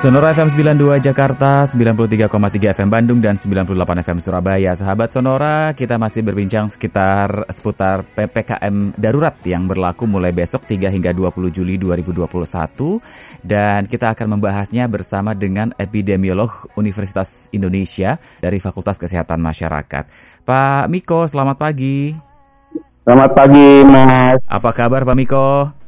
Sonora FM 92 Jakarta, 93,3 FM Bandung, dan 98 FM Surabaya. Sahabat Sonora, kita masih berbincang sekitar seputar PPKM darurat yang berlaku mulai besok 3 hingga 20 Juli 2021. Dan kita akan membahasnya bersama dengan epidemiolog Universitas Indonesia dari Fakultas Kesehatan Masyarakat. Pak Miko, selamat pagi. Selamat pagi, Mas. Apa kabar Pak Miko?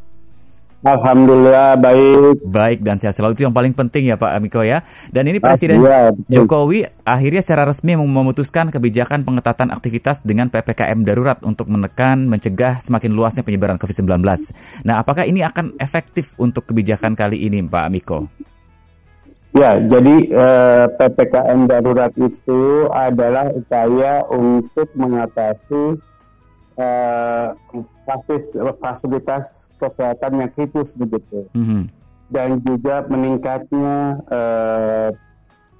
Alhamdulillah baik. Baik dan sehat selalu itu yang paling penting ya Pak Amiko ya. Dan ini Presiden ya, Jokowi akhirnya secara resmi memutuskan kebijakan pengetatan aktivitas dengan PPKM darurat untuk menekan mencegah semakin luasnya penyebaran COVID-19. Nah, apakah ini akan efektif untuk kebijakan kali ini Pak Amiko? Ya, jadi eh, PPKM darurat itu adalah upaya untuk mengatasi eh, fasilitas kesehatan yang kritis begitu mm-hmm. dan juga meningkatnya eh,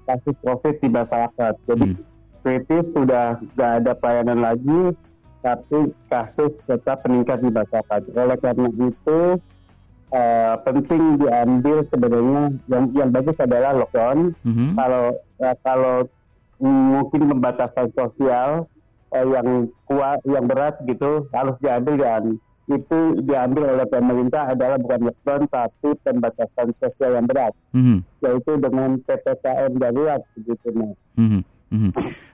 kasus COVID di masyarakat. Jadi mm. kritis sudah tidak ada pelayanan lagi, tapi kasus tetap meningkat di masyarakat. Oleh karena itu uh, penting diambil sebenarnya yang yang bagus adalah lockdown. Mm-hmm. Kalau uh, kalau mungkin pembatasan sosial eh, yang kuat, yang berat gitu harus diambil dan itu diambil oleh pemerintah adalah bukan lockdown tapi pembatasan sosial yang berat, mm-hmm. yaitu dengan ppkm darurat begitu mas. Mm-hmm. Mm-hmm.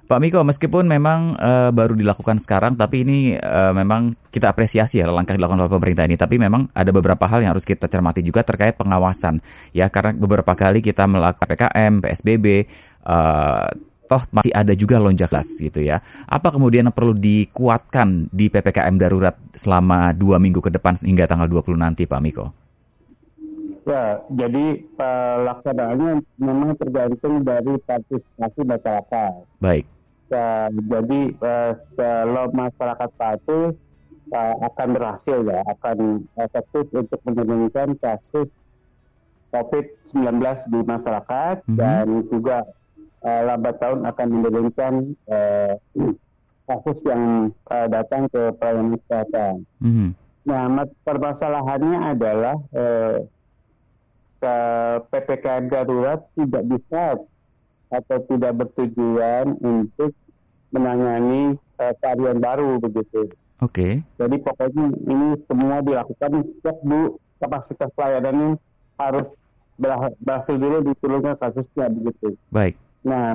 Pak Miko, meskipun memang uh, baru dilakukan sekarang, tapi ini uh, memang kita apresiasi ya langkah dilakukan oleh pemerintah ini. Tapi memang ada beberapa hal yang harus kita cermati juga terkait pengawasan, ya karena beberapa kali kita melakukan PKM, PSBB, uh, toh masih ada juga lonjakan gitu ya. Apa kemudian yang perlu dikuatkan di PPKM darurat selama dua minggu ke depan hingga tanggal 20 nanti Pak Miko? Ya, jadi pelaksanaannya memang tergantung dari partisipasi masyarakat. Baik. Ya, jadi uh, kalau masyarakat patuh uh, akan berhasil ya, akan efektif untuk menurunkan kasus COVID-19 di masyarakat mm -hmm. dan juga uh, lambat tahun akan menurunkan uh, kasus yang uh, datang ke pelayanan kesehatan. Mm-hmm. Nah, permasalahannya adalah uh, ke ppkm darurat tidak bisa atau tidak bertujuan untuk menangani uh, varian baru begitu. Oke. Okay. Jadi pokoknya ini semua dilakukan setiap bu kapasitas pelayanannya harus berhasil dulu diturunkan kasusnya begitu. Baik. Nah,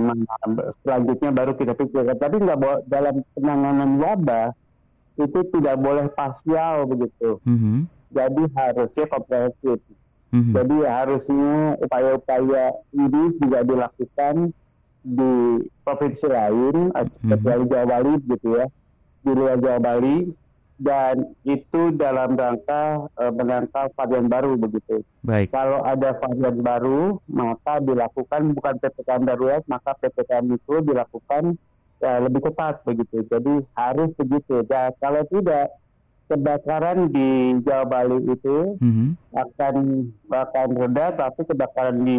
selanjutnya baru kita pikirkan. Tapi nggak dalam penanganan wabah itu tidak boleh parsial begitu. Mm -hmm. Jadi harusnya komprehensif. Mm -hmm. Jadi harusnya upaya-upaya ini juga dilakukan di provinsi lain, seperti mm -hmm. Jawa Bali gitu ya, di luar Jawa Bali dan itu dalam rangka uh, menangkal varian baru begitu. Baik. Kalau ada varian baru, maka dilakukan bukan ppkm darurat, maka ppkm itu dilakukan uh, lebih cepat begitu. Jadi harus begitu. Dan kalau tidak, kebakaran di Jawa Bali itu mm -hmm. akan akan rendah, tapi kebakaran di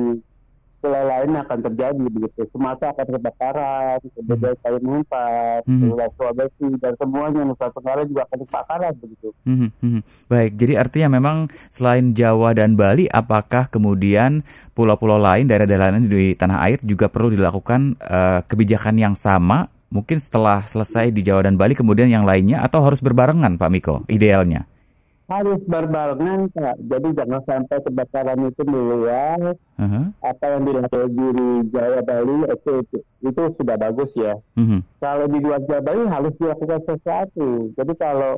wilayah lain akan terjadi begitu. Sumatera akan kebakaran, kemudian. Kalimantan, hmm. Sulawesi dan semuanya Nusa Tenggara juga akan kebakaran begitu. Hmm, hmm. Baik, jadi artinya memang selain Jawa dan Bali, apakah kemudian pulau-pulau lain, daerah-daerah lain di tanah air juga perlu dilakukan uh, kebijakan yang sama? Mungkin setelah selesai di Jawa dan Bali, kemudian yang lainnya, atau harus berbarengan, Pak Miko, idealnya? Harus berbarengan Pak. Jadi jangan sampai kebakaran itu meluas. Uh-huh. Apa yang dilakukan di Jawa Bali itu, itu, itu sudah bagus ya. Uh-huh. Kalau di luar Jawa Bali harus dilakukan sesuatu. Jadi kalau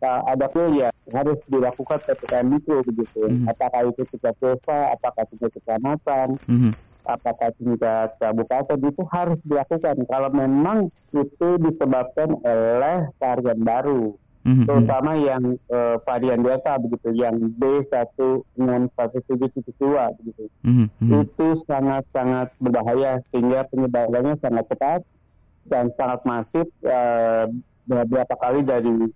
uh, ada ya harus dilakukan ppkm mikro begitu. Uh-huh. Apakah itu tingkat desa, apakah tingkat kecamatan, uh-huh. apakah tingkat kabupaten itu harus dilakukan. Kalau memang itu disebabkan oleh varian baru mm-hmm. terutama yang uh, varian delta begitu, yang b satu enam satu tujuh dua begitu. Mm-hmm. Itu sangat-sangat berbahaya sehingga penyebarannya sangat cepat dan sangat masif uh, beberapa kali dari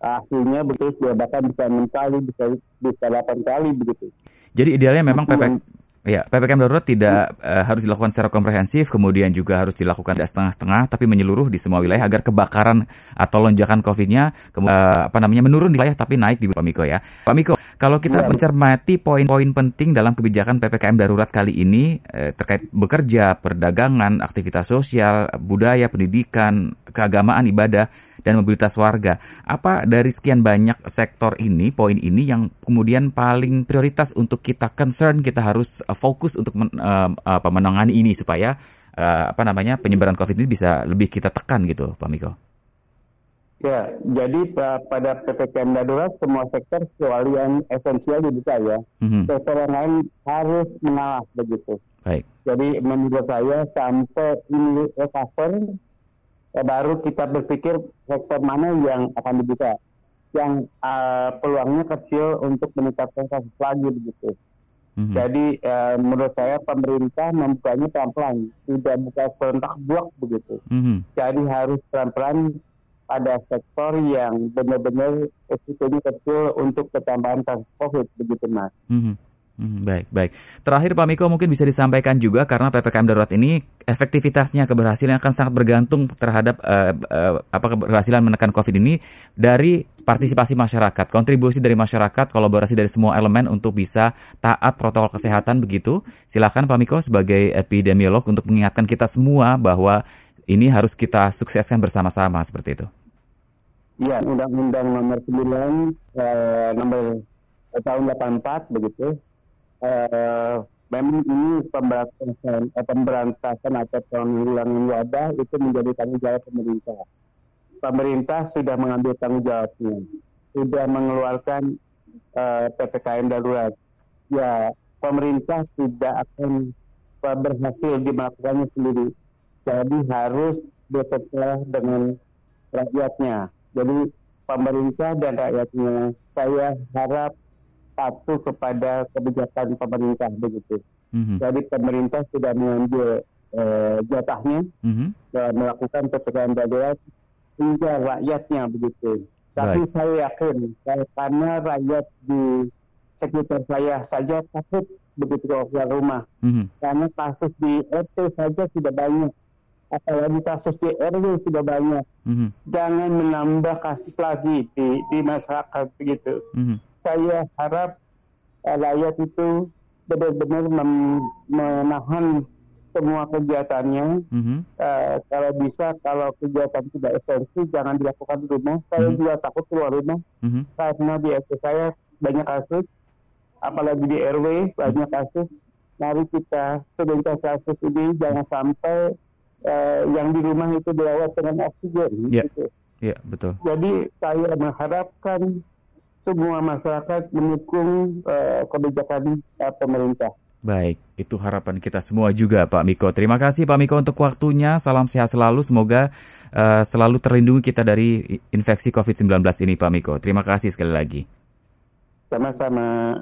akhirnya betul bahkan bisa enam kali bisa bisa delapan kali begitu. Jadi idealnya memang PPK Ya, PPKM darurat tidak uh, harus dilakukan secara komprehensif, kemudian juga harus dilakukan tidak setengah-setengah, tapi menyeluruh di semua wilayah agar kebakaran atau lonjakan COVID-nya uh, apa namanya menurun di wilayah tapi naik di Pak Miko ya. Pak Miko, Kalau kita ya. mencermati poin-poin penting dalam kebijakan PPKM darurat kali ini eh, terkait bekerja, perdagangan, aktivitas sosial, budaya, pendidikan, keagamaan, ibadah, dan mobilitas warga. Apa dari sekian banyak sektor ini, poin ini yang kemudian paling prioritas untuk kita concern, kita harus uh, fokus untuk men, uh, apa, menangani ini supaya uh, apa namanya penyebaran COVID ini bisa lebih kita tekan gitu, Pak Miko? Ya, jadi pada PPKM darurat semua sektor kecuali yang esensial dibuka ya. Mm-hmm. Sektor yang lain harus mengalah begitu. Baik. Jadi menurut saya sampai ini recover ya baru kita berpikir sektor mana yang akan dibuka. Yang uh, peluangnya kecil untuk meningkatkan kasus lagi begitu. Mm-hmm. Jadi uh, menurut saya pemerintah membukanya pelan-pelan, tidak buka serentak blok begitu. Mm-hmm. Jadi harus pelan-pelan pada sektor yang benar-benar risikonya kecil untuk ketambahan kasus COVID begitu mas. Hmm. Hmm, baik, baik. Terakhir Pak Miko mungkin bisa disampaikan juga karena PPKM darurat ini efektivitasnya keberhasilan akan sangat bergantung terhadap uh, uh, apa keberhasilan menekan COVID ini dari partisipasi masyarakat, kontribusi dari masyarakat, kolaborasi dari semua elemen untuk bisa taat protokol kesehatan begitu. Silakan Pak Miko sebagai epidemiolog untuk mengingatkan kita semua bahwa ini harus kita sukseskan bersama-sama seperti itu. Iya, Undang-Undang Nomor 9 eh, Nomor tahun 84 begitu. Eh, memang ini pemberantasan, eh, pemberantasan atau penanggulangan wabah itu menjadi tanggung jawab pemerintah. Pemerintah sudah mengambil tanggung jawabnya, sudah mengeluarkan eh, ppkm darurat. Ya, pemerintah tidak akan berhasil di sendiri. Jadi harus bekerja dengan rakyatnya jadi pemerintah dan rakyatnya saya harap patuh kepada kebijakan pemerintah begitu. Mm-hmm. Jadi pemerintah sudah mengambil uh, jatahnya mm-hmm. dan melakukan ppkm darurat hingga rakyatnya begitu. Tapi right. saya yakin karena rakyat di sekitar saya saja takut begitu keluar rumah. Mm-hmm. Karena kasus di RT saja sudah banyak apalagi kasus di RW sudah banyak. Mm-hmm. Jangan menambah kasus lagi di di masyarakat begitu. Mm-hmm. Saya harap uh, rakyat itu benar-benar menahan semua kegiatannya. Mm-hmm. Uh, kalau bisa, kalau kegiatan tidak esensi, jangan dilakukan di rumah. Saya mm-hmm. juga takut keluar rumah mm-hmm. karena di RT saya banyak kasus, apalagi di RW banyak kasus. Mari kita sedangkan kasus ini jangan sampai uh, yang di rumah itu dirawat dengan oksigen. Iya, gitu. yeah, betul. Jadi saya mengharapkan semua masyarakat mendukung uh, kebijakan uh, pemerintah. Baik, itu harapan kita semua juga Pak Miko. Terima kasih Pak Miko untuk waktunya. Salam sehat selalu. Semoga uh, selalu terlindungi kita dari infeksi COVID-19 ini Pak Miko. Terima kasih sekali lagi. Sama-sama.